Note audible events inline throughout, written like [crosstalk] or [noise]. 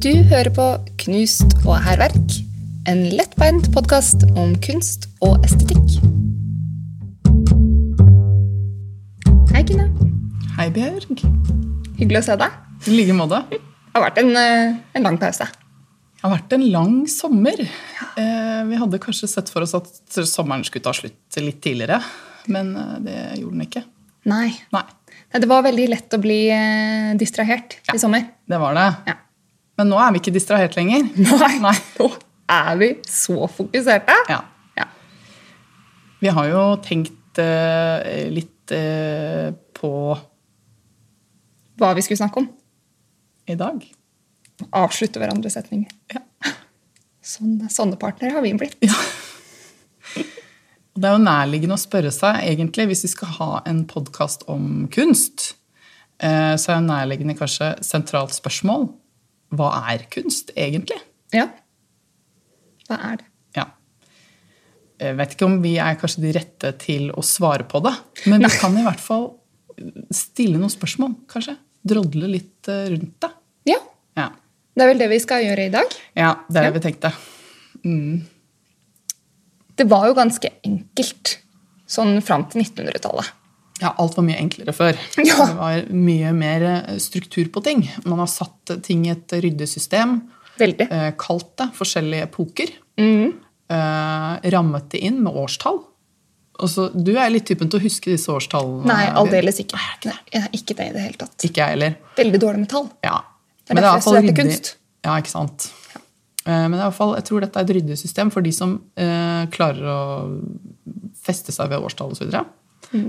Du hører på Knust og hærverk, en lettbeint podkast om kunst og estetikk. Hei, Kine. Hei, Bjørg. Hyggelig å se deg. I like måte. Det har vært en, eh, en lang pause. Det har vært en lang sommer. Eh, vi hadde kanskje sett for oss at sommeren skulle ta slutt litt tidligere, men eh, det gjorde den ikke. Nei. Nei, Det var veldig lett å bli distrahert distrahert i sommer. det var det. Ja. Men nå er vi ikke distrahert lenger. [laughs] Nei. [laughs] Nei. Nå er vi så fokuserte. Ja. Ja. Vi har jo tenkt uh, litt uh, på Hva vi skulle snakke om. i dag. Avslutte hverandres setninger. Ja. Sånne, sånne partnere har vi blitt. Ja. Det er jo nærliggende å spørre seg, egentlig, hvis vi skal ha en podkast om kunst, eh, så er jo nærliggende kanskje sentralt spørsmål hva er kunst egentlig? Ja. Hva er det? Ja. Jeg vet ikke om vi er kanskje de rette til å svare på det, men vi kan i hvert fall stille noen spørsmål, kanskje. Drodle litt eh, rundt det. Ja. Ja, Det er vel det vi skal gjøre i dag. ja det er det Ja. vi tenkte. Det var jo ganske enkelt sånn fram til 1900-tallet. Ja, alt var mye enklere før. [laughs] Ja. Det var mye mer eh, struktur på ting. Man har satt ting i et ryddig system, Veldig. eh, kalt det forskjellige epoker, Mm. eh, rammet det inn med årstall. Og du er litt typen til å huske disse årstallene. Nei, aldeles ikke. Nei, ikke det? Ikke det i det hele tatt. Ikke jeg heller. Veldig dårlig med tall. Ja. Det er Men derfor det er jeg studerte kunst. Ja, ikke sant. Eh, Men i hvert fall, jeg tror dette er et ryddig system for de som eh, klarer å feste seg ved årstall osv. Mm.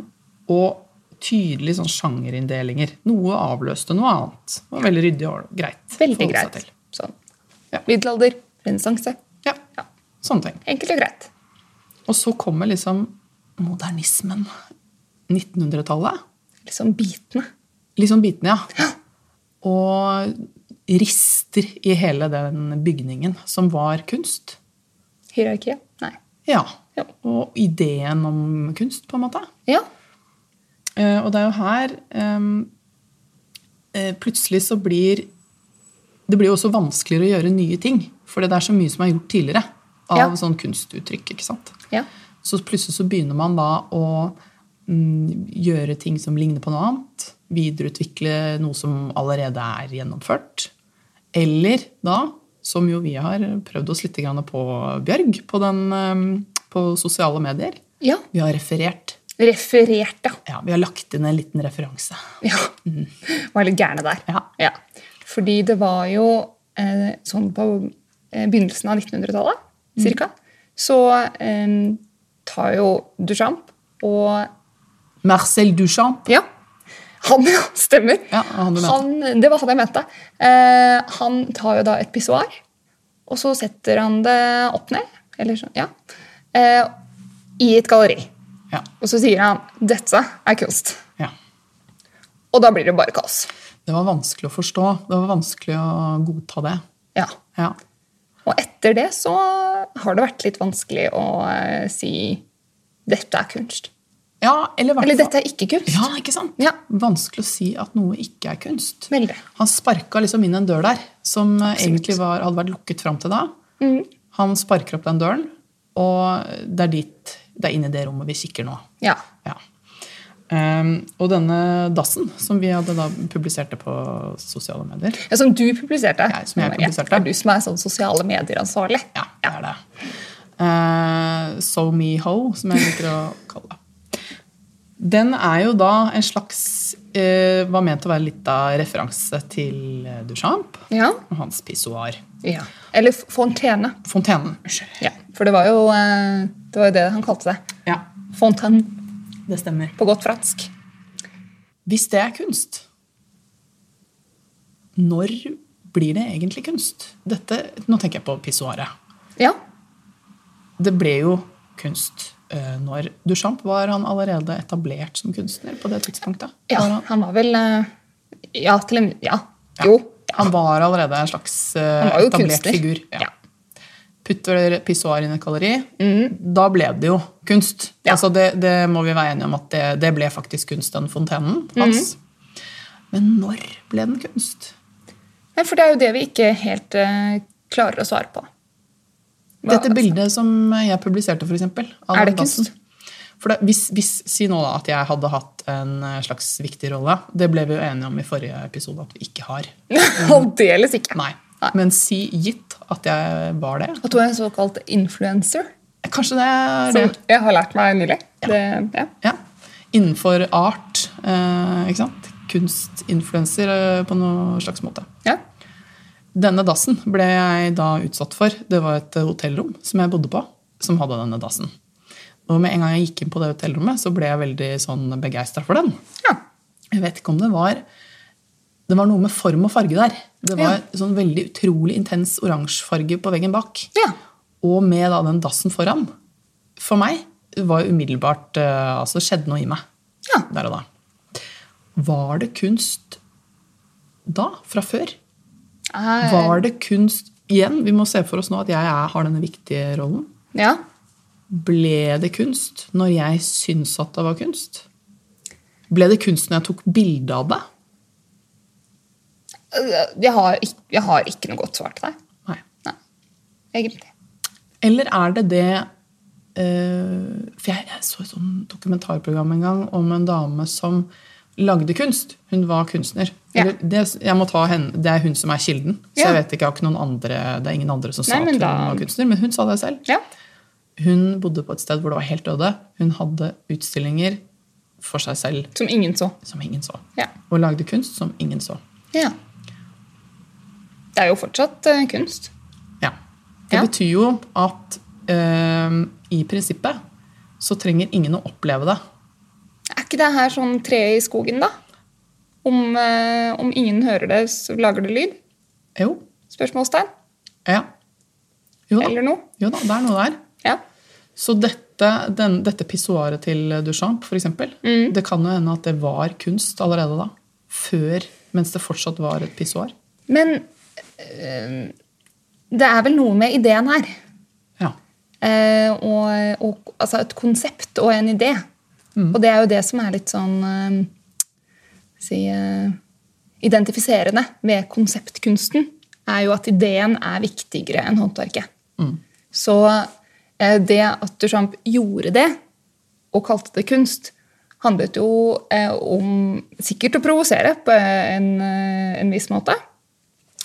Og tydelige sånn sjangerinndelinger. Noe avløste noe annet. Det var veldig ryddig og greit. Veldig greit. Sånn. Ja. Middelalder, renessanse. Ja, Ja. sånne ting. Enkelt og greit. Og så kommer liksom modernismen. 1900-tallet. Liksom bitende. Liksom bitende, ja. Og rister i hele den bygningen som var kunst. Hierarkiet? Nei. Ja. Ja. Og ideen om kunst, på en måte. Ja. Eh, og det er jo her eh, Plutselig så blir Det blir jo også vanskeligere å gjøre nye ting. For det er så mye som er gjort tidligere av Ja. sånn kunstuttrykk. ikke sant? ja. Så plutselig så begynner man da å mm, gjøre ting som ligner på noe annet. Videreutvikle noe som allerede er gjennomført. Eller da, som jo vi har prøvd oss litt på, Bjørg, på, den, på sosiale medier. Ja. Vi har referert. Referert, ja. Ja, Vi har lagt inn en liten referanse. Ja. Var litt gærne der. Ja. Fordi det var jo eh, sånn på eh, begynnelsen av 1900-tallet, cirka, så eh, tar jo Duchamp og Marcel Duchamp. Ja. Han, [laughs] ja. Stemmer. Ja, han du mente. Han, det var han jeg mente. Eh, han tar jo da et pissoar, og så setter han det opp ned, eller sånn, ja, eh, i et galleri. Ja. Og så sier han 'dette er kunst'. ja. Og da blir det bare kaos. Det var vanskelig å forstå. Det var vanskelig å godta det. Ja. Ja. Og etter det så har det vært litt vanskelig å eh, si 'dette er kunst'. ja eller Eller 'dette er ikke kunst'. Ja, ikke sant? Ja. Vanskelig å si at noe ikke er kunst. Veldig. Han sparka liksom inn en dør der som Absolutt. egentlig var, hadde vært lukket fram til da. Mm. Han sparker opp den døren, og det er dit, det er inni det rommet vi kikker nå. Ja. Ja. Um, og denne dassen, som vi hadde da publiserte på sosiale medier ja. Som du publiserte. Ja, som jeg publiserte. Det er du som er sånn sosiale medier-ansvarlig. Ja, det er det. Uh, so me ho, som jeg liker å kalle det. Den er jo da en slags uh, Var ment å være litt av referanse til eh, Duchamp Ja. og hans pissoar. ja. Eller fontene. Fontenen. Ja. For det var jo eh, det, var jo det han kalte det. Ja, Fontaine det stemmer. på godt fransk. Hvis det er kunst, når blir det egentlig kunst? Dette, nå tenker jeg på pissoaret. Ja. Det ble jo kunst eh, når Duchamp var han allerede etablert som kunstner på det tidspunktet. ja. Var han, Han var vel eh, Ja, til en Ja. Jo. han var allerede en slags eh, etablert kunstner. figur. Ja. Putter pissoar inn i kalori, mm. Da ble det jo kunst. Ja. Altså det, det må vi være enige om at det, det ble faktisk kunst, den fontenen hans. Mm. Men når ble den kunst? Nei, For det er jo det vi ikke helt uh, klarer å svare på. Hva- Dette bildet som jeg publiserte, for eksempel, Er det kunst? For da, hvis, hvis, Si nå da at jeg hadde hatt en eh, slags viktig rolle. Det ble vi jo enige om i forrige episode at vi ikke har. [laughs] Aldeles ikke. Nei. Nei. Men si gitt at jeg var det. At du er en såkalt influencer, Kanskje det er det. som jeg har lært meg nylig. Det, ja. Ja. Innenfor art. Eh, ikke sant? Kunstinfluenser eh, på noe slags måte. Ja. Denne dassen ble jeg da utsatt for. Det var et hotellrom som jeg bodde på, som hadde denne dassen. Og med en gang jeg gikk inn på det hotellrommet, så ble jeg veldig sånn begeistra for den. ja. Jeg vet ikke om det var Det var noe med form og farge der. Det var sånn veldig utrolig intens oransjefarge på veggen bak. Ja. Og med da den dassen foran. For meg var umiddelbart eh, Altså, det skjedde noe i meg Ja. der og da. Var det kunst da, fra før? Eh, Var det kunst Igjen, vi må se for oss nå at jeg er, har denne viktige rollen. ja. Ble det kunst når jeg syns at det var kunst? Ble det kunst når jeg tok bilde av det? Jeg har, ikk- jeg har ikke noe godt svar til deg. Nei. Nei, egentlig. Eller er det det eh, For jeg, jeg så et sånt dokumentarprogram en gang om en dame som lagde kunst. Hun var kunstner. Ja. Det, jeg må ta henne, det er hun som er kilden. Så jeg vet ikke, jeg har ikke andre, det er ingen andre som sa Nei, at hun da- var kunstner. Men hun sa det selv. Ja. Hun bodde på et sted hvor det var helt øde. Hun hadde utstillinger for seg selv Som ingen så. som ingen så. Ja. Og lagde kunst som ingen så. ja. Det er jo fortsatt eh, kunst. Ja. Det Ja. betyr jo at eh, i prinsippet så trenger ingen å oppleve det. Er ikke det her sånn tre i skogen, da? Om, eh, om ingen hører det, så lager det lyd? Jo. Spørsmålstegn? Ja. Jo da. Eller noe? Jo da, det er noe der. Ja. Så dette, den, dette pissoaret til Duchamp, eksempel, Mm. det kan jo hende at det var kunst allerede da. Før, mens det fortsatt var et pissoar. Men det er vel noe med ideen her. Ja. Eh, og, og, altså et konsept og en idé. Og det er jo det som er litt sånn eh, si, eh, Identifiserende ved konseptkunsten er jo at ideen er viktigere enn håndverket. Så eh, det at Duchamp gjorde det, og kalte det kunst, handlet jo eh, om sikkert å provosere på en, eh, en viss måte.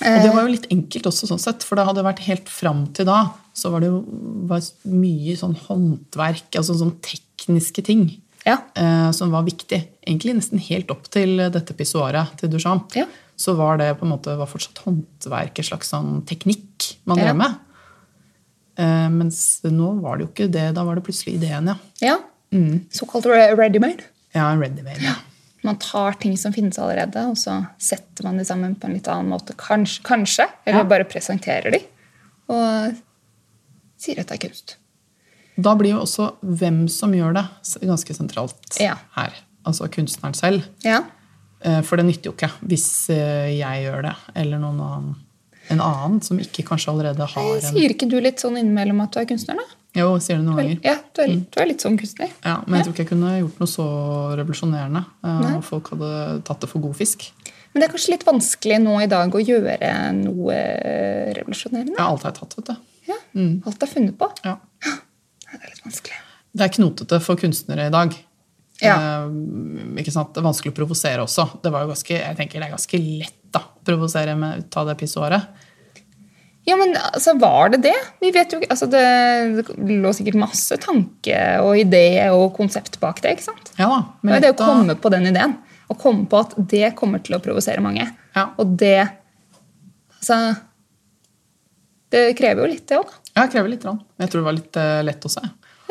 Og det var jo litt enkelt også, sånn sett, for det hadde vært helt fram til da så var det jo var mye sånn håndverk, altså sånn tekniske ting, Ja. eh, som var viktig. Egentlig nesten helt opp til dette pissoaret til Duchamp. Ja. Så var det på en måte var fortsatt håndverk, en slags sånn teknikk man drev med. Eh, mens nå var det jo ikke det. Da var det plutselig ideen, ja. ja. Såkalt ready-made. Ja, ready-made. Ja. Man tar ting som finnes allerede, og så setter man de sammen på en litt annen måte. Kanskje, kanskje eller Ja. bare presenterer de. Og sier at det er kunst. Da blir jo også hvem som gjør det, ganske sentralt Ja. her. Altså kunstneren selv. Ja. Eh, For det nytter jo ikke hvis eh, jeg gjør det, eller noen annen, en annen som ikke kanskje allerede har en Sier ikke du litt sånn innimellom at du er kunstner, da? Jo, sier det noen ganger. Ja, du er, du er litt sånn kunstner. Ja, men jeg tror ikke jeg kunne gjort noe så revolusjonerende. eh, Og folk hadde tatt det for god fisk. Men det er kanskje litt vanskelig nå i dag å gjøre noe revolusjonerende? Ja, alt har jeg tatt, vet du. Ja. Alt er funnet på. Ja. Det er litt vanskelig. Det er knotete for kunstnere i dag. Ja. Eh, ikke sant? Det er vanskelig å provosere også. Det var jo ganske, jeg tenker det er ganske lett da, å provosere med å ta det pissoaret. Ja, men altså, var det det? Vi vet jo altså, det, det lå sikkert masse tanke og idé og konsept bak det. ikke sant? Ja da. Det er det å komme på den ideen. Å komme på at det kommer til å provosere mange. Ja. Og det Altså Det krever jo litt, det òg. Ja, det krever litt. Men jeg tror det var litt eh, lett også.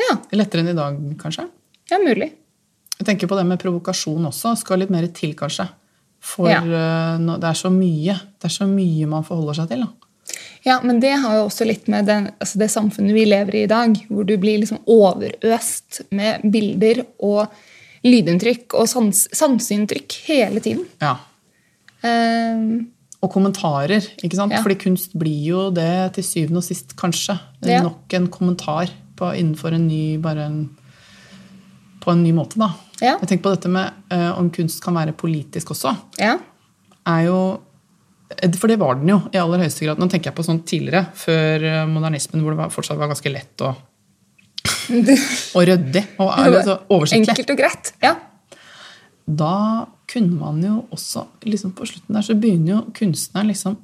Ja, Lettere enn i dag, kanskje. ja, mulig. Jeg tenker på det med provokasjon også. Skal litt mer til, kanskje. For Ja. eh, det er så mye. Det er så mye man forholder seg til. Da. Ja, Men det har jo også litt med den, altså det samfunnet vi lever i i dag, hvor du blir liksom overøst med bilder og lydinntrykk og sans, sanseinntrykk hele tiden. Ja. Um, Og kommentarer. ikke sant? Ja. Fordi kunst blir jo det til syvende og sist, kanskje. Ja. Nok en kommentar på, innenfor en ny bare en, På en ny måte, da. Ja. Jeg tenker på dette med uh, om kunst kan være politisk også. ja. er jo For det var den jo i aller høyeste grad. Nå tenker jeg på sånn tidligere, før eh, modernismen, hvor det var, fortsatt var ganske lett og, og ryddig. Og altså, oversiktlig. Enkelt og greit. Ja. Da kunne man jo også liksom På slutten der så begynner jo kunstneren liksom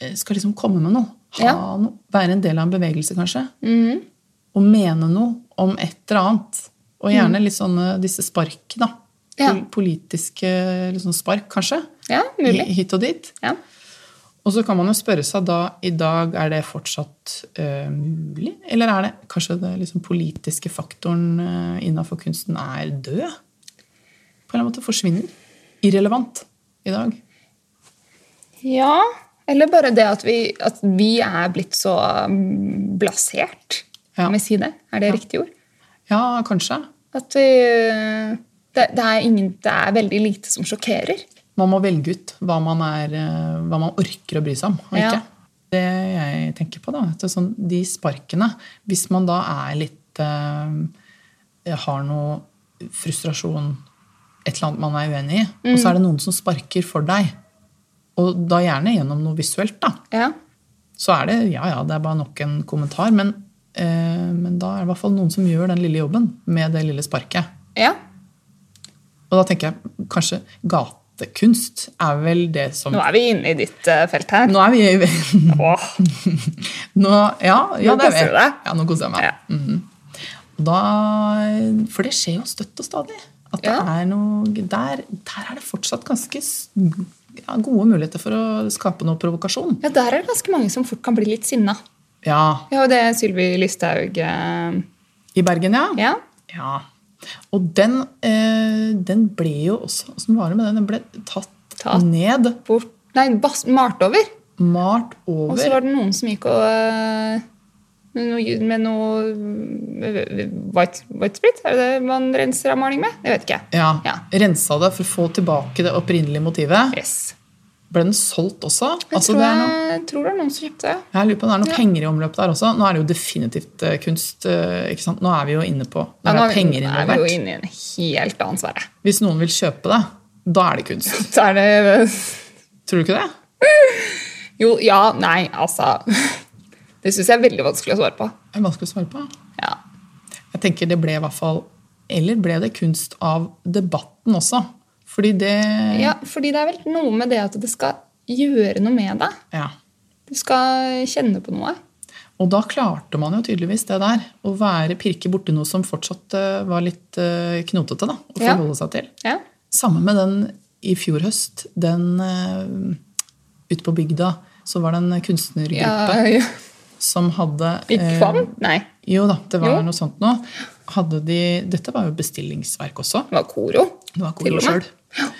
eh, Skal liksom komme med noe. Ha Ja. noe. Være en del av en bevegelse, kanskje. Mm. Og mene noe om et eller annet. Og gjerne litt sånne disse spark, da. Ja. Politiske liksom spark, kanskje. Ja, mulig. Hit og dit. Ja. Og så kan man jo spørre seg da i dag er det fortsatt uh, mulig? Eller er det kanskje det liksom politiske faktoren uh, innafor kunsten er død? På en eller annen måte forsvinner. Irrelevant i dag. ja. Eller bare det at vi, at vi er blitt så mm, blasert. Ja. Kan vi si det? Er det Ja. riktig ord? Ja, kanskje. At vi det, det, er ingen, det er veldig lite som sjokkerer. Man må velge ut hva man, er, eh, hva man orker å bry seg om og Ja. Det jeg tenker på, da, sånn, de sparkene Hvis man da er litt eh, Har noe frustrasjon, et eller annet man er uenig i, og så er det noen som sparker for deg, og da gjerne gjennom noe visuelt, da, Ja. så er det ja, ja, det er bare nok en kommentar. Men, eh, men da er det i hvert fall noen som gjør den lille jobben med det lille sparket. ja. Og da tenker jeg kanskje gatekunst er vel det som Nå er vi inne i ditt eh, felt her. Nå er vi Åh, [laughs] nå, Ja, ja Nå er koser du deg. Ja, nå koser jeg meg. Ja. Mm -hmm. da, for det skjer jo støtt og stadig. At det er noe, der, der er det fortsatt ganske ja, gode muligheter for å skape noe provokasjon. ja, der er det ganske mange som fort kan bli litt sinna. Ja, ja og det er Sylvi Listhaug eh, I Bergen, ja. Ja. Ja. Og den, eh, den ble jo også Åssen var det med den? Den ble tatt, Tatt. ned, Bort, nei, bas, malt over. malt Og så var det noen som gikk og eh, med noe, med noe eh, white, white sprit? Er det det man renser av maling med? Jeg vet ikke. Ja, Ja. Rensa det for å få tilbake det opprinnelige motivet. Yes. Ble den solgt også? Jeg Altså, tror, det er noe, jeg, tror det er noen som kjøpte det. jeg lurer på det er noe Ja. penger i omløp der også. Nå er det jo definitivt eh, kunst. eh, ikke sant? Nå er vi jo inne på Når nå det er er vi, penger er vi jo involvert. inne i en helt annen sfære. Hvis noen vil kjøpe det, da er det kunst. [laughs] da er det Tror du ikke det? Jo, ja, nei, altså Det syns jeg er veldig vanskelig å svare på. Det er vanskelig å svare på. Ja. Jeg tenker det ble i hvert fall Eller ble det kunst av debatten også? Fordi det ja, fordi det er vel noe med det at det skal gjøre noe med deg. ja. Du skal kjenne på noe. Og da klarte man jo tydeligvis det der. Å være, pirke borti noe som fortsatt eh, var litt eh, knotete da, å Ja. forholde seg til. Ja. Samme med den i fjor høst. Den uh, ute på bygda så var det en kunstnergruppe Ja, ja. som hadde I eh, Kvam? Nei, Jo da, det var Jo. noe sånt nå. Hadde de, dette var jo bestillingsverk også. det var Koro. Det var Koro og med.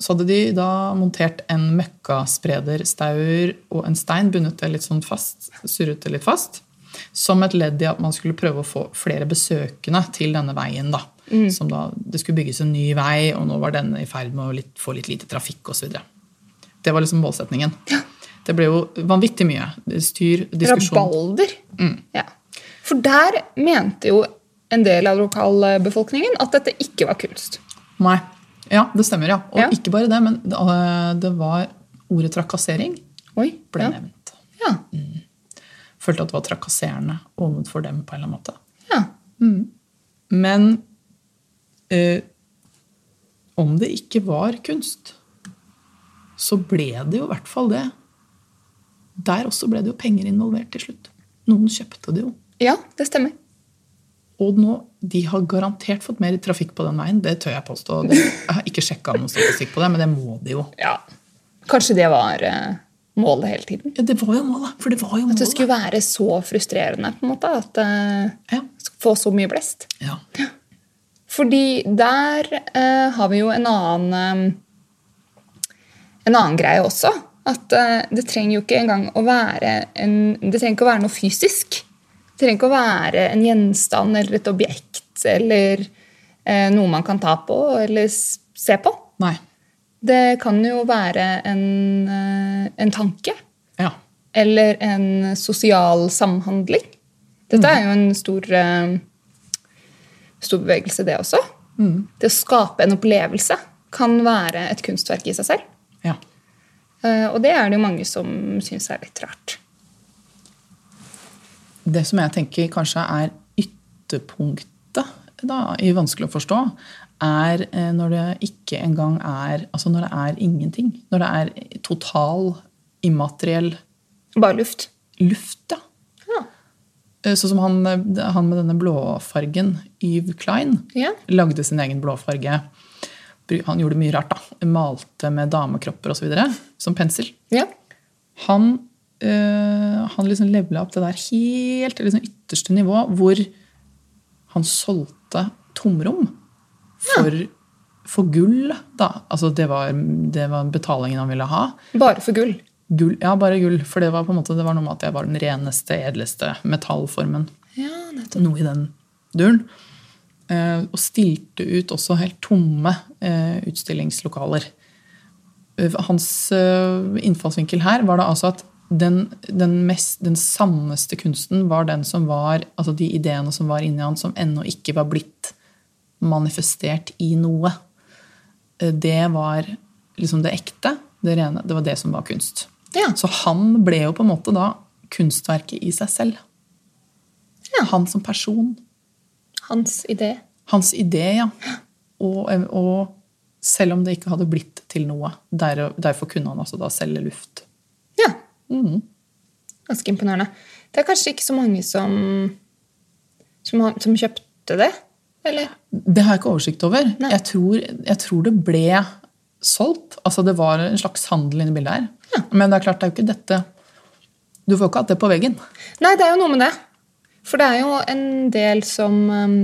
Så hadde de da montert en møkkasprederstaur og en stein, bundet det litt sånn fast, surret det litt fast, som et ledd i at man skulle prøve å få flere besøkende til denne veien. da. Mm. Som da, Det skulle bygges en ny vei, og nå var denne i ferd med å litt, få litt lite trafikk osv. Det var liksom målsetningen. Det ble jo vanvittig mye styr, diskusjon. Rabalder. Mm. Ja. For der mente jo en del av lokalbefolkningen at dette ikke var kunst. Nei. Ja, det stemmer, ja. Og Ja. ikke bare det, men det, det var ordet trakassering Oi. ble ja. nevnt. Ja. Følte at det var trakasserende overfor dem på en eller annen måte. ja. Men eh, om det ikke var kunst, så ble det jo i hvert fall det. Der også ble det jo penger involvert til slutt. Noen kjøpte det jo. Ja, det stemmer. Og nå, de har garantert fått mer trafikk på den veien. Det tør jeg påstå. Jeg har ikke sjekka noen statistikk på det, men det må de jo. Ja. Kanskje det var eh, målet hele tiden. Ja, det var jo målet. For det var jo målet. At det skulle være så frustrerende på en måte, at uh, Ja. få så mye blest. Ja. Fordi der uh, har vi jo en annen um, En annen greie også. At uh, det trenger jo ikke engang å være en, Det trenger ikke å være noe fysisk. Det trenger ikke å være en gjenstand eller et objekt eller eh, noe man kan ta på eller se på. Nei. Det kan jo være en, eh, en tanke Ja. eller en sosial samhandling. Dette er jo en stor, eh, stor bevegelse, det også. Det å skape en opplevelse kan være et kunstverk i seg selv. Ja. Eh, og det er det jo mange som syns er litt rart. Det som jeg tenker kanskje er ytterpunktet da, i vanskelig å forstå, er eh, når det ikke engang er Altså når det er ingenting. Når det er total immateriell Bare luft. luft, ja. Ja. Eh, Sånn som han, han med denne blåfargen, Yves Klein, Ja. lagde sin egen blåfarge. Han gjorde mye rart, da. Malte med damekropper osv. som pensel. ja. Han, øh, han liksom levela opp det der helt til liksom ytterste nivå, hvor han solgte tomrom for, for gull. Da. Altså det var, det var betalingen han ville ha. Bare for gull. Gull, ja, bare gull. For det var måte, det var noe med at jeg var den reneste, edleste metallformen. Ja. Noe i den duren. Eh, og stilte ut også helt tomme eh, utstillingslokaler. Eh, Hans eh, innfallsvinkel her var da altså at den, den, mest, den sanneste kunsten var den som var Altså de ideene som var inni han, som ennå ikke var blitt manifestert i noe. Eh, Det var liksom det ekte, det rene. Det var det som var kunst. Ja. Så han ble jo på en måte da kunstverket i seg selv. Ja. Han som person. Hans idé. Hans idé, ja. Og, og selv om det ikke hadde blitt til noe. Der, derfor kunne han altså da selge luft. Ja. Mhm. Ganske imponerende. Det er kanskje ikke så mange som, som, som kjøpte det? Eller? Det har jeg ikke oversikt over. Jeg tror, jeg tror det ble solgt. Altså det var en slags handel inni bildet her. Men det er klart, det er jo ikke dette Du får jo ikke hatt det på veggen. Nei, det er jo noe med det. For det er jo en del som um,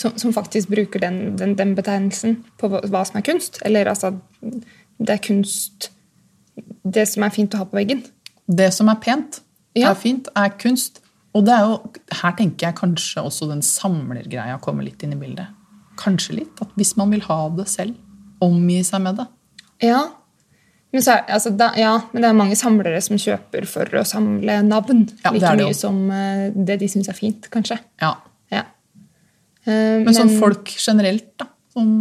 som, som faktisk bruker den, den, den betegnelsen på hva som er kunst. Eller altså Det er kunst Det som er fint å ha på veggen. Det som er pent, Ja. er fint, er kunst. Og det er jo, her tenker jeg kanskje også den samlergreia kommer litt inn i bildet. Kanskje litt. At hvis man vil ha det selv, omgi seg med det. Ja. Men, så altså, da, ja, men det er mange samlere som kjøper for å samle navn. Ja, like mye jo. som uh, det de syns er fint, kanskje. Ja. Ja. Uh, Men sånn folk generelt, da. Som,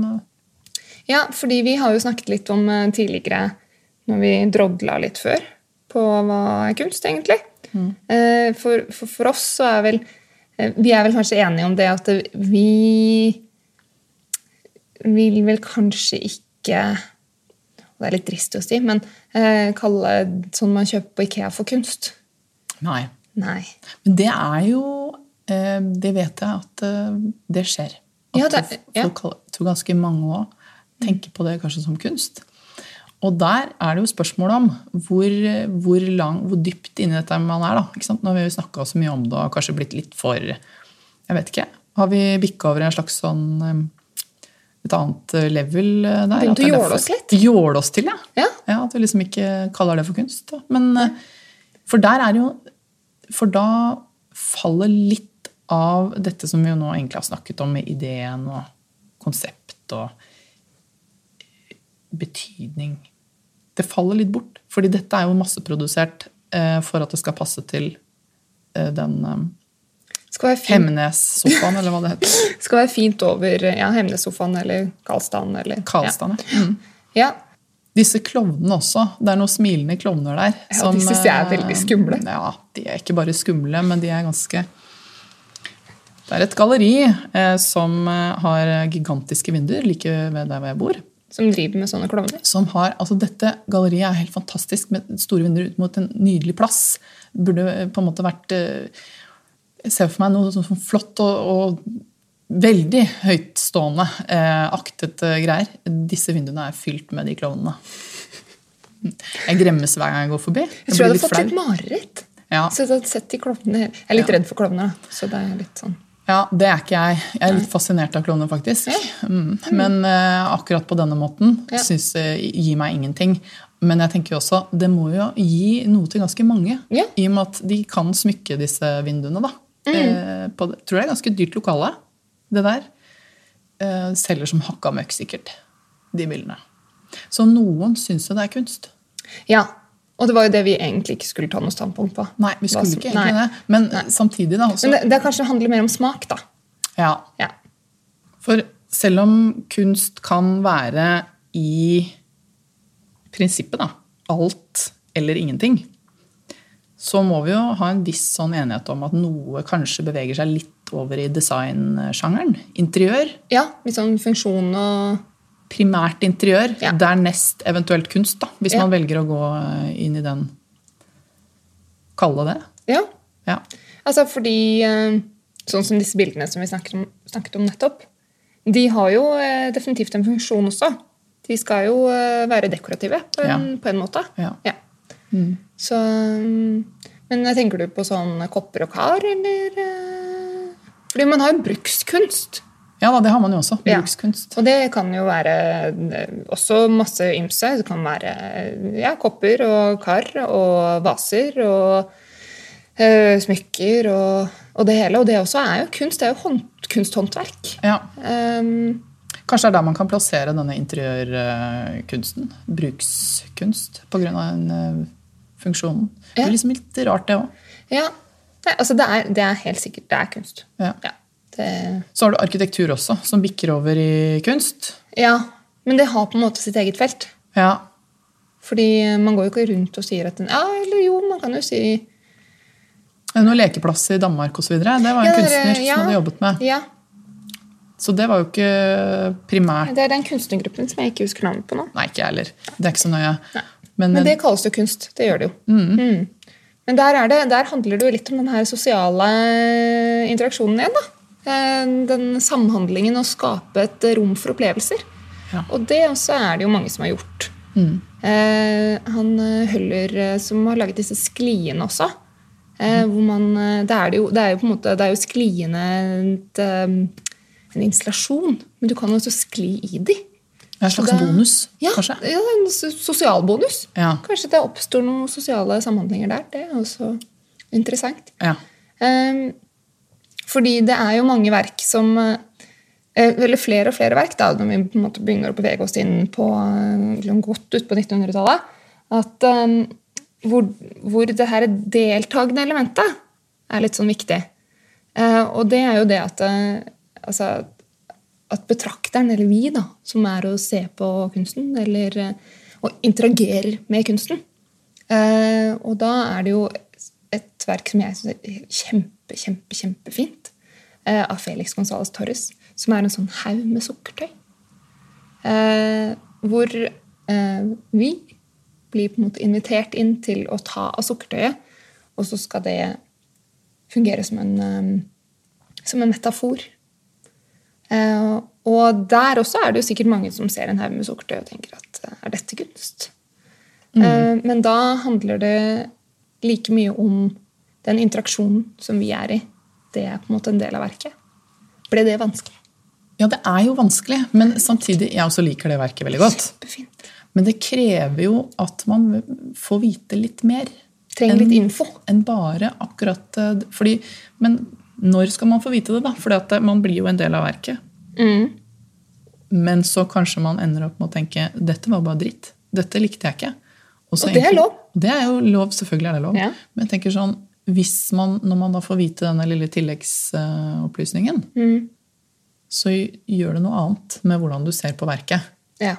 Ja, fordi vi har jo snakket litt om eh, tidligere, når vi drodla litt før, på hva er kunst, egentlig. Mm. For, for, for oss så er vel eh, Vi er vel kanskje enige om det at vi vil vel kanskje ikke Det er litt trist å si, men eh, kalle sånn man kjøper på Ikea for kunst. nei. Nei. Men det er jo eh, Det vet jeg at eh, det skjer. At Ja, det- ja. folk, tror ganske mange òg tenker på det kanskje som kunst. Og der er det jo spørsmålet om hvor, hvor, lang, hvor dypt inni dette man er. da? Nå har vi jo snakka så mye om det og kanskje blitt litt for Jeg vet ikke. Har vi bikka over en slags sånn eh, et annet level eh, der? Begynt å jåle oss litt? Jåle oss til, ja. Ja. Ja, At vi liksom ikke kaller det for kunst. Da. Men, eh, for der er det jo For da faller litt av dette som vi jo nå egentlig har snakket om, med ideen og konsept og betydning. Det faller litt bort. Fordi dette er jo masseprodusert eh, for at det skal passe til eh, den eh, Hemnes-sofaen, eller hva det heter. [laughs] skal være fint over ja, Hemnesofaen eller Karlstaden. Eller, Karlstaden, ja. Mm. Ja. Disse klovnene også. Det er noen smilende klovner der. Ja, de synes jeg er eh, veldig skumle. Ja, De er ikke bare skumle, men de er ganske Det er et galleri eh, som eh, har gigantiske vinduer like ved der hvor jeg bor. Som driver med sånne klovner. Som har, altså Dette galleriet er helt fantastisk med store vinduer ut mot en nydelig plass. Burde på en måte vært eh, Jeg ser for meg noe sånn flott og, og veldig høytstående, eh, aktet eh, greier. Disse vinduene er fylt med de klovnene. Jeg gremmes hver gang jeg går forbi. Jeg tror jeg hadde fått litt mareritt. Ja. Så jeg sett de klovnene Jeg er litt Ja. redd for klovner. Så det er litt sånn Ja, det er ikke jeg. Jeg er litt fascinert av kloner, faktisk. Mm. Men uh, akkurat på denne måten Ja. synes jeg gir meg ingenting. Men jeg tenker jo også, det må jo gi noe til ganske mange. Ja. I og med at de kan smykke disse vinduene. da. Eh, på, tror det er ganske dyrt lokale, det der. Eh, selger som hakka møkk, sikkert, de bildene. Så noen syns jo det er kunst. Ja. Og det var jo det vi egentlig ikke skulle ta noe standpunkt på. Nei, vi skulle som- ikke nei. egentlig det. Men samtidig, da. også... Men det, det kanskje handler mer om smak, da. ja, Ja. For selv om kunst kan være i prinsippet, da, alt eller ingenting, så må vi jo ha en viss sånn enighet om at noe kanskje beveger seg litt over i designsjangeren. Interiør. Ja, litt sånn funksjon og Primært interiør. Ja. Dernest eventuelt kunst, da, hvis Ja. man velger å gå eh, inn i den Kalle det Ja. Ja. Altså fordi eh, Sånn som disse bildene som vi snakket om, snakket om nettopp, de har jo eh, definitivt en funksjon også. De skal jo være dekorative på en, på en måte. Ja. Så mm, Men tenker du på sånn kopper og kar, eller Fordi man har jo brukskunst. Ja da, det har man jo også. Ja. Brukskunst. Og det kan jo være eh, også masse ymse. Det kan være ja, kopper og kar og vaser og uh, smykker og, og det hele. Og det også er jo kunst. Det er jo hånd, kunsthåndverk. Ja. Um, Kanskje det er der man kan plassere denne interiørkunsten. Brukskunst. Av den eh, funksjonen. Det er liksom litt rart, det òg. ja. Det, altså det er, det er helt sikkert det er kunst. Ja. Ja. Det, Så har du arkitektur også, som bikker over i kunst. ja. Men det har på en måte sitt eget felt. Ja, Fordi man går jo ikke rundt og sier at den, Ja, eller jo, man kan jo si Det er Noen lekeplass i Danmark osv. Det var en Ja, kunstner som ja. hadde jobbet med. Ja, Så det var jo ikke primært det er den kunstnergruppen som jeg ikke husker navnet på nå. Nei, ikke jeg heller. Det er ikke så nøye. Men, Men det kalles jo kunst. Det gjør det jo. Mm. Men der, er det, der handler det jo litt om den her sosiale interaksjonen igjen. da. Eh, Den samhandlingen å skape et rom for opplevelser. Ja. Og det også er det jo mange som har gjort. Eh, han eh, Høller eh, som har laget disse skliene også. Eh, hvor man, eh, det, er det, jo, det er jo på en måte, det er jo skliene et, eh, en installasjon, men du kan også skli i de. en slags det- bonus, Ja, kanskje? ja en so- sosial bonus. Ja. Kanskje det oppstår noen sosiale samhandlinger der. Det er også interessant. Ja. Ehm, fordi det er jo mange verk som eh, Eller flere og flere verk, da, når vi på en måte begynner å bevege oss inn på eh, liksom godt ut på 1900-tallet, at um, hvor, hvor det her deltakende elementet er litt sånn viktig. Uh, og det er jo det at uh, altså, at betrakteren, eller vi, da, som er å se på kunsten, eller uh, og interagerer med kunsten. Eh, og da er det jo et verk som jeg syns er kjempe, kjempe, kjempefint, eh, av Felix Gonzales Torres, som er en sånn haug med sukkertøy. Eh, hvor eh, vi blir på en måte invitert inn til å ta av sukkertøyet, og så skal det fungere som en, eh, som en metafor. Eh, og der også er det jo sikkert mange som ser en haug med sukkertøy og tenker at er dette kunst? Eh, men da handler det like mye om den interaksjonen som vi er i. Det er på en måte en del av verket. Ble det vanskelig? ja, det er jo vanskelig, men samtidig Jeg også liker det verket veldig godt. Superfint. Men det krever jo at man får vite litt mer. Trenger litt info. Enn bare akkurat eh, fordi, Men når skal man få vite det, da? Fordi man blir jo en del av verket. Mm. Men så kanskje man ender opp med å tenke dette var bare dritt. Dette likte jeg ikke. Også Og det er lov. Det er jo lov, selvfølgelig er det lov. Ja. Men jeg tenker sånn, hvis man, når man da får vite denne lille tilleggsopplysningen, Mm. så gjør det noe annet med hvordan du ser på verket. Ja.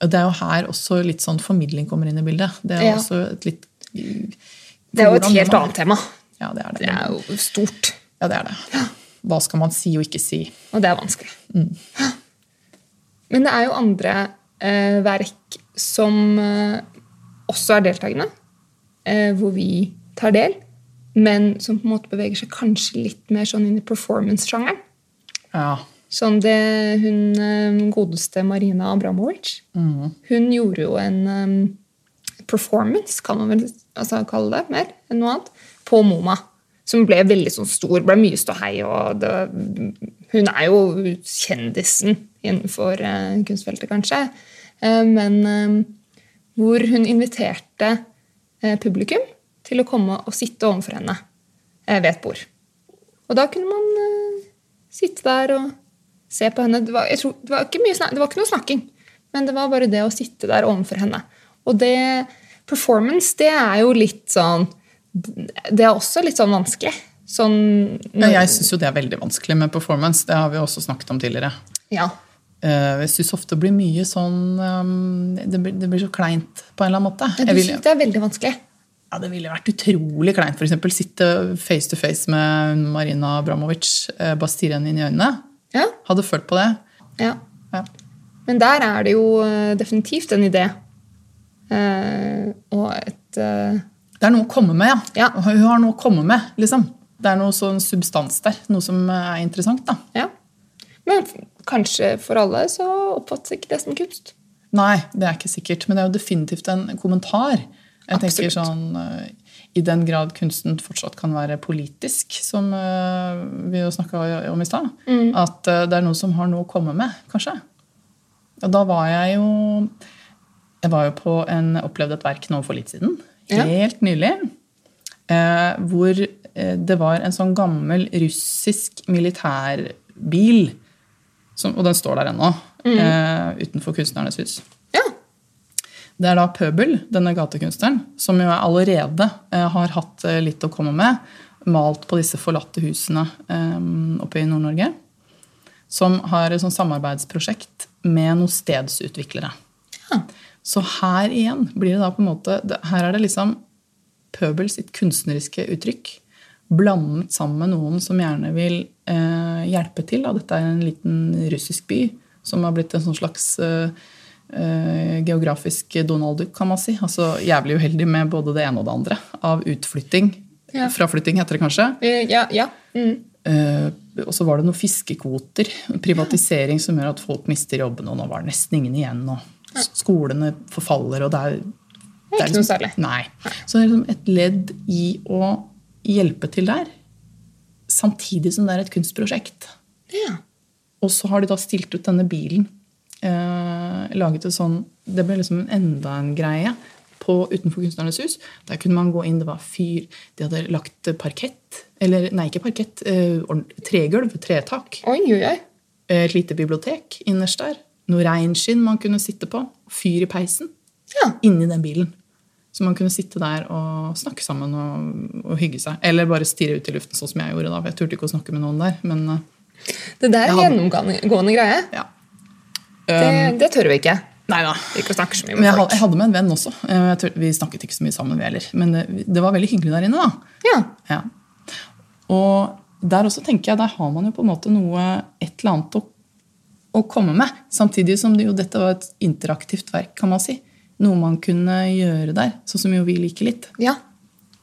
Det er jo her også litt sånn formidling kommer inn i bildet. Det er Ja. også et litt Det er jo et helt annet tema. Ja, det er det. Det er jo stort, Ja, det er det. Hva skal man si og ikke si? og det er vanskelig. Men det er jo andre eh, verk som eh, også er deltakende, eh, hvor vi tar del, men som på en måte beveger seg kanskje litt mer sånn inn i performance-sjangeren. Ja. Sånn det hun eh, godeste Marina Abramovic Hun gjorde jo en um, performance, kan man vel altså, kalle det, mer enn noe annet, på MoMA. Som ble veldig sånn stor, ble mye ståhei. og det, Hun er jo kjendisen innenfor uh, kunstfeltet, kanskje. Uh, men uh, hvor hun inviterte publikum til å komme og sitte overfor henne eh, ved et bord. Og da kunne man eh, sitte der og se på henne. Det var, tror, det, var ikke snak, det var ikke noe snakking, men det var bare det å sitte der overfor henne. Og det performance, det er jo litt sånn Det er også litt sånn vanskelig. Sånn Ja, jeg syns jo det er veldig vanskelig med performance. Det har vi også snakket om tidligere. Ja. Eh, jeg syns ofte det blir mye sånn um, det, blir, det, blir, så kleint på en eller annen måte. Ja, du synes det er veldig vanskelig? Ja, Det ville vært utrolig kleint eksempel, sitte face to face med Marina Abramovic, stirre bastirene inn i øynene. Ja. Hadde følt på det. Ja. Ja. Men der er det jo eh, definitivt en idé. Eh, og et eh, Det er noe å komme med, ja. Ja. Hun har noe å komme med, liksom. Det er noe sånn substans der. Noe som er interessant, da. Ja. Men kanskje for alle så oppfattes ikke det som kunst. Nei, det er ikke sikkert. Men det er jo definitivt en kommentar. Jeg tenker sånn, eh, I den grad kunsten fortsatt kan være politisk, som eh, vi jo snakka om i stad, at eh, det er noe som har noe å komme med, kanskje. Og da var jeg jo Jeg var jo på en opplevde et verk nå for litt siden. Ja. Helt nylig. Eh, hvor det var en sånn gammel russisk militærbil. Som, og den står der ennå. Eh, utenfor Kunstnernes hus. Det er da Pøbel, denne gatekunstneren, som jo allerede eh, har hatt eh, litt å komme med. Malt på disse forlatte husene eh, oppe i Nord-Norge. Som har et sånt samarbeidsprosjekt med noen stedsutviklere. Ja. Så her igjen blir det da på en måte Her er det liksom Pøbel sitt kunstneriske uttrykk blandet sammen med noen som gjerne vil eh, hjelpe til. Da. Dette er en liten russisk by som har blitt en sånn slags eh, geografisk Donald Duck, kan man si. Altså jævlig uheldig med både det ene og det andre av utflytting. Ja. Fraflytting heter det kanskje. Eh, Ja. ja. Mm. Uh, og så var det noen fiskekvoter. Privatisering som gjør at folk mister jobben, og nå var det nesten ingen igjen. Og skolene forfaller, og det er, Det er ikke noe særlig. Nei. Så det er liksom et ledd i å hjelpe til der, samtidig som det er et kunstprosjekt. Ja. Og så har de da stilt ut denne bilen. Eh, laget det sånn Det ble liksom enda en greie på, utenfor Kunstnernes hus. Der kunne man gå inn, det var fyr De hadde lagt parkett. Eller nei, ikke parkett. Eh, tregulv. Tretak. Oi, oi, oi. Eh, Et lite bibliotek innerst der. Noe reinskinn man kunne sitte på. Fyr i peisen. Ja. Inni den bilen. Så man kunne sitte der og snakke sammen og, og hygge seg. Eller bare stirre ut i luften, sånn som jeg gjorde da. Jeg turte ikke å snakke med noen der. Men eh, Det der er en gjennomgående greie. ja. Det, det tør vi ikke. Nei da. Ikke snakke så mye med jeg, folk. jeg hadde med en venn også. Eh, tror, vi snakket ikke så mye sammen, vi heller. Men det, det var veldig hyggelig der inne. da. Ja. Ja. Og der også tenker jeg, der har man jo på en måte noe, et eller annet å, å komme med. Samtidig som det jo, dette var et interaktivt verk, kan man si. Noe man kunne gjøre der, sånn som jo vi liker litt. Ja.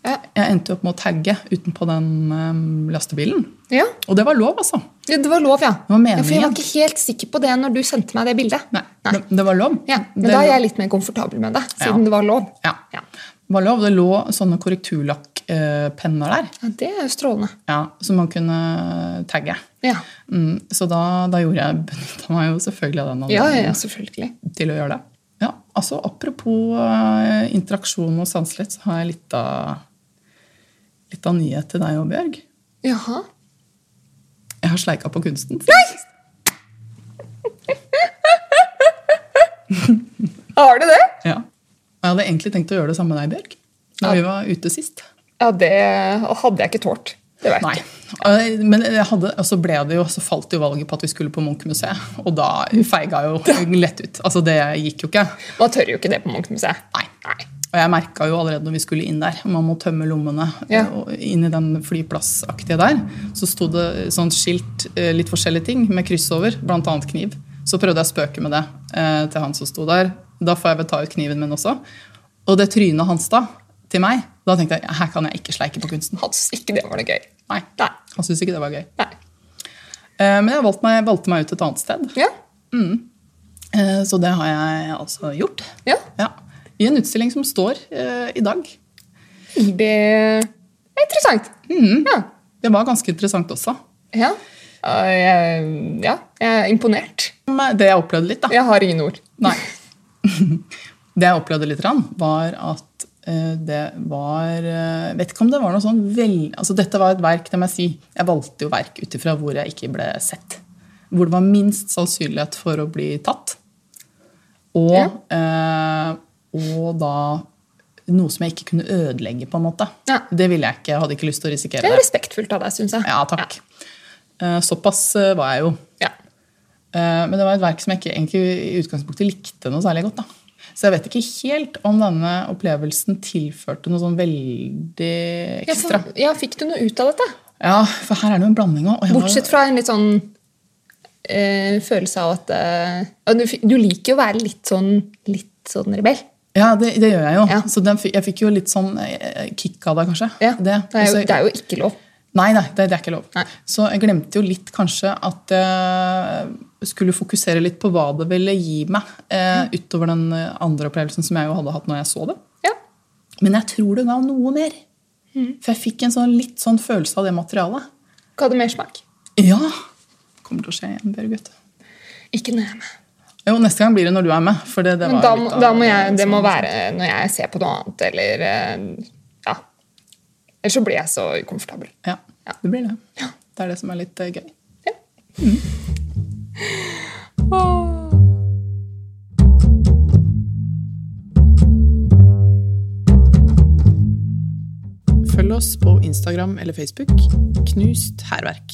Ja. Jeg endte opp med å tagge utenpå den um, lastebilen. ja. Og det var lov, altså. Ja, Det var lov, ja. Det var ja. For jeg var ikke helt sikker på det når du sendte meg det bildet. Nei, Det, det var lov. Ja, Men det, da er jeg litt mer komfortabel med det, siden det var lov. ja. Ja. Det var lov. Det lå sånne korrekturlakkpenner der. Ja, Det er jo strålende. Ja, som man kunne tagge. Ja. Mm, så da, da gjorde jeg [laughs] benytta meg jo selvfølgelig av den anledningen ja, selvfølgelig. til å gjøre det. Ja, altså Apropos uh, interaksjon og sanselighet, så har jeg litt av, litt av nyhet til deg og Bjørg. Jaha. Jeg har sleika på kunsten. Har du det? Ja. Og Jeg hadde egentlig tenkt å gjøre det samme med deg, Bjørg. Da Ja. vi var ute sist. Ja, det hadde jeg ikke tålt. Det vet Nei. jeg. Men hadde, så ble det jo, så falt jo valget på at vi skulle på Munch-museet. Og da feiga jo lett ut. Altså, det gikk jo ikke. Man tør jo ikke det på Munch-museet. Nei. Og jeg merka jo allerede når vi skulle inn der, man må tømme lommene Ja. og inn i den flyplassaktige der, så sto det sånn skilt, eh, litt forskjellige ting med kryss over, annet kniv. Så prøvde jeg å spøke med det eh, til han som sto der. Da får jeg vel ta ut kniven min også. Og det trynet hans da, til meg, da tenkte jeg her kan jeg ikke sleike på kunsten. Han syntes ikke det var noe gøy. Nei, Nei. Han syntes ikke det var gøy. Nei. Eh, Men jeg valgte meg, valgte meg ut et annet sted. Ja. Eh, Så det har jeg altså gjort. ja. Ja. I en utstilling som står eh, i dag. Det er interessant. Mm. Ja. Det var ganske interessant også. Ja. Jeg, ja, jeg er imponert. Det jeg opplevde litt, da Jeg har ingen ord. Nei. [laughs] Det jeg opplevde litt, var at eh, det var Jeg Vet ikke om det var noe sånn vel... Altså, dette var et verk, det må jeg si. Jeg valgte jo verk ut ifra hvor jeg ikke ble sett. Hvor det var minst sannsynlighet for å bli tatt. Og, Ja. eh, og da noe som jeg ikke kunne ødelegge, på en måte. Ja. Det ville jeg ikke. Jeg hadde ikke lyst til å risikere Det er respektfullt av deg, syns jeg. Ja, takk. Ja. Såpass eh, var jeg jo. Ja. Eh, Men det var et verk som jeg ikke egentlig i utgangspunktet likte noe særlig godt. da. Så jeg vet ikke helt om denne opplevelsen tilførte noe sånn veldig Ja, ekstra. for, ja, Fikk du noe ut av dette? Ja, for her er det jo en blanding òg. Bortsett fra en litt sånn øh, følelse av at øh, du, du liker jo å være litt sånn, litt sånn rebell. Ja, det, det gjør jeg jo. Ja. Så den, jeg fikk jo litt sånn eh, kick av det, kanskje. Ja, Det. Det, er jo, det er jo ikke lov. Nei, nei, det, det er ikke lov. Nei. Så jeg glemte jo litt kanskje at jeg skulle fokusere litt på hva det ville gi meg, eh, utover den eh, andre opplevelsen som jeg jo hadde hatt når jeg så det. Ja. Men jeg tror det ga noe mer. Mm. For jeg fikk en sånn, litt sånn følelse av det materialet. Ga det mer smak? Ja! Kommer til å skje igjen, Bjørg. Ikke når jeg er med. Jo, neste gang blir det når du er med. For det, det Men var da, litt av- da må jeg, det må sånn- være når jeg ser på noe annet, eller eh, Ja. Ellers så blir jeg så ukomfortabel. Ja, Ja. det blir det. Det er det som er litt eh, gøy. Ja. Følg oss på Instagram eller Facebook. Knust hærverk.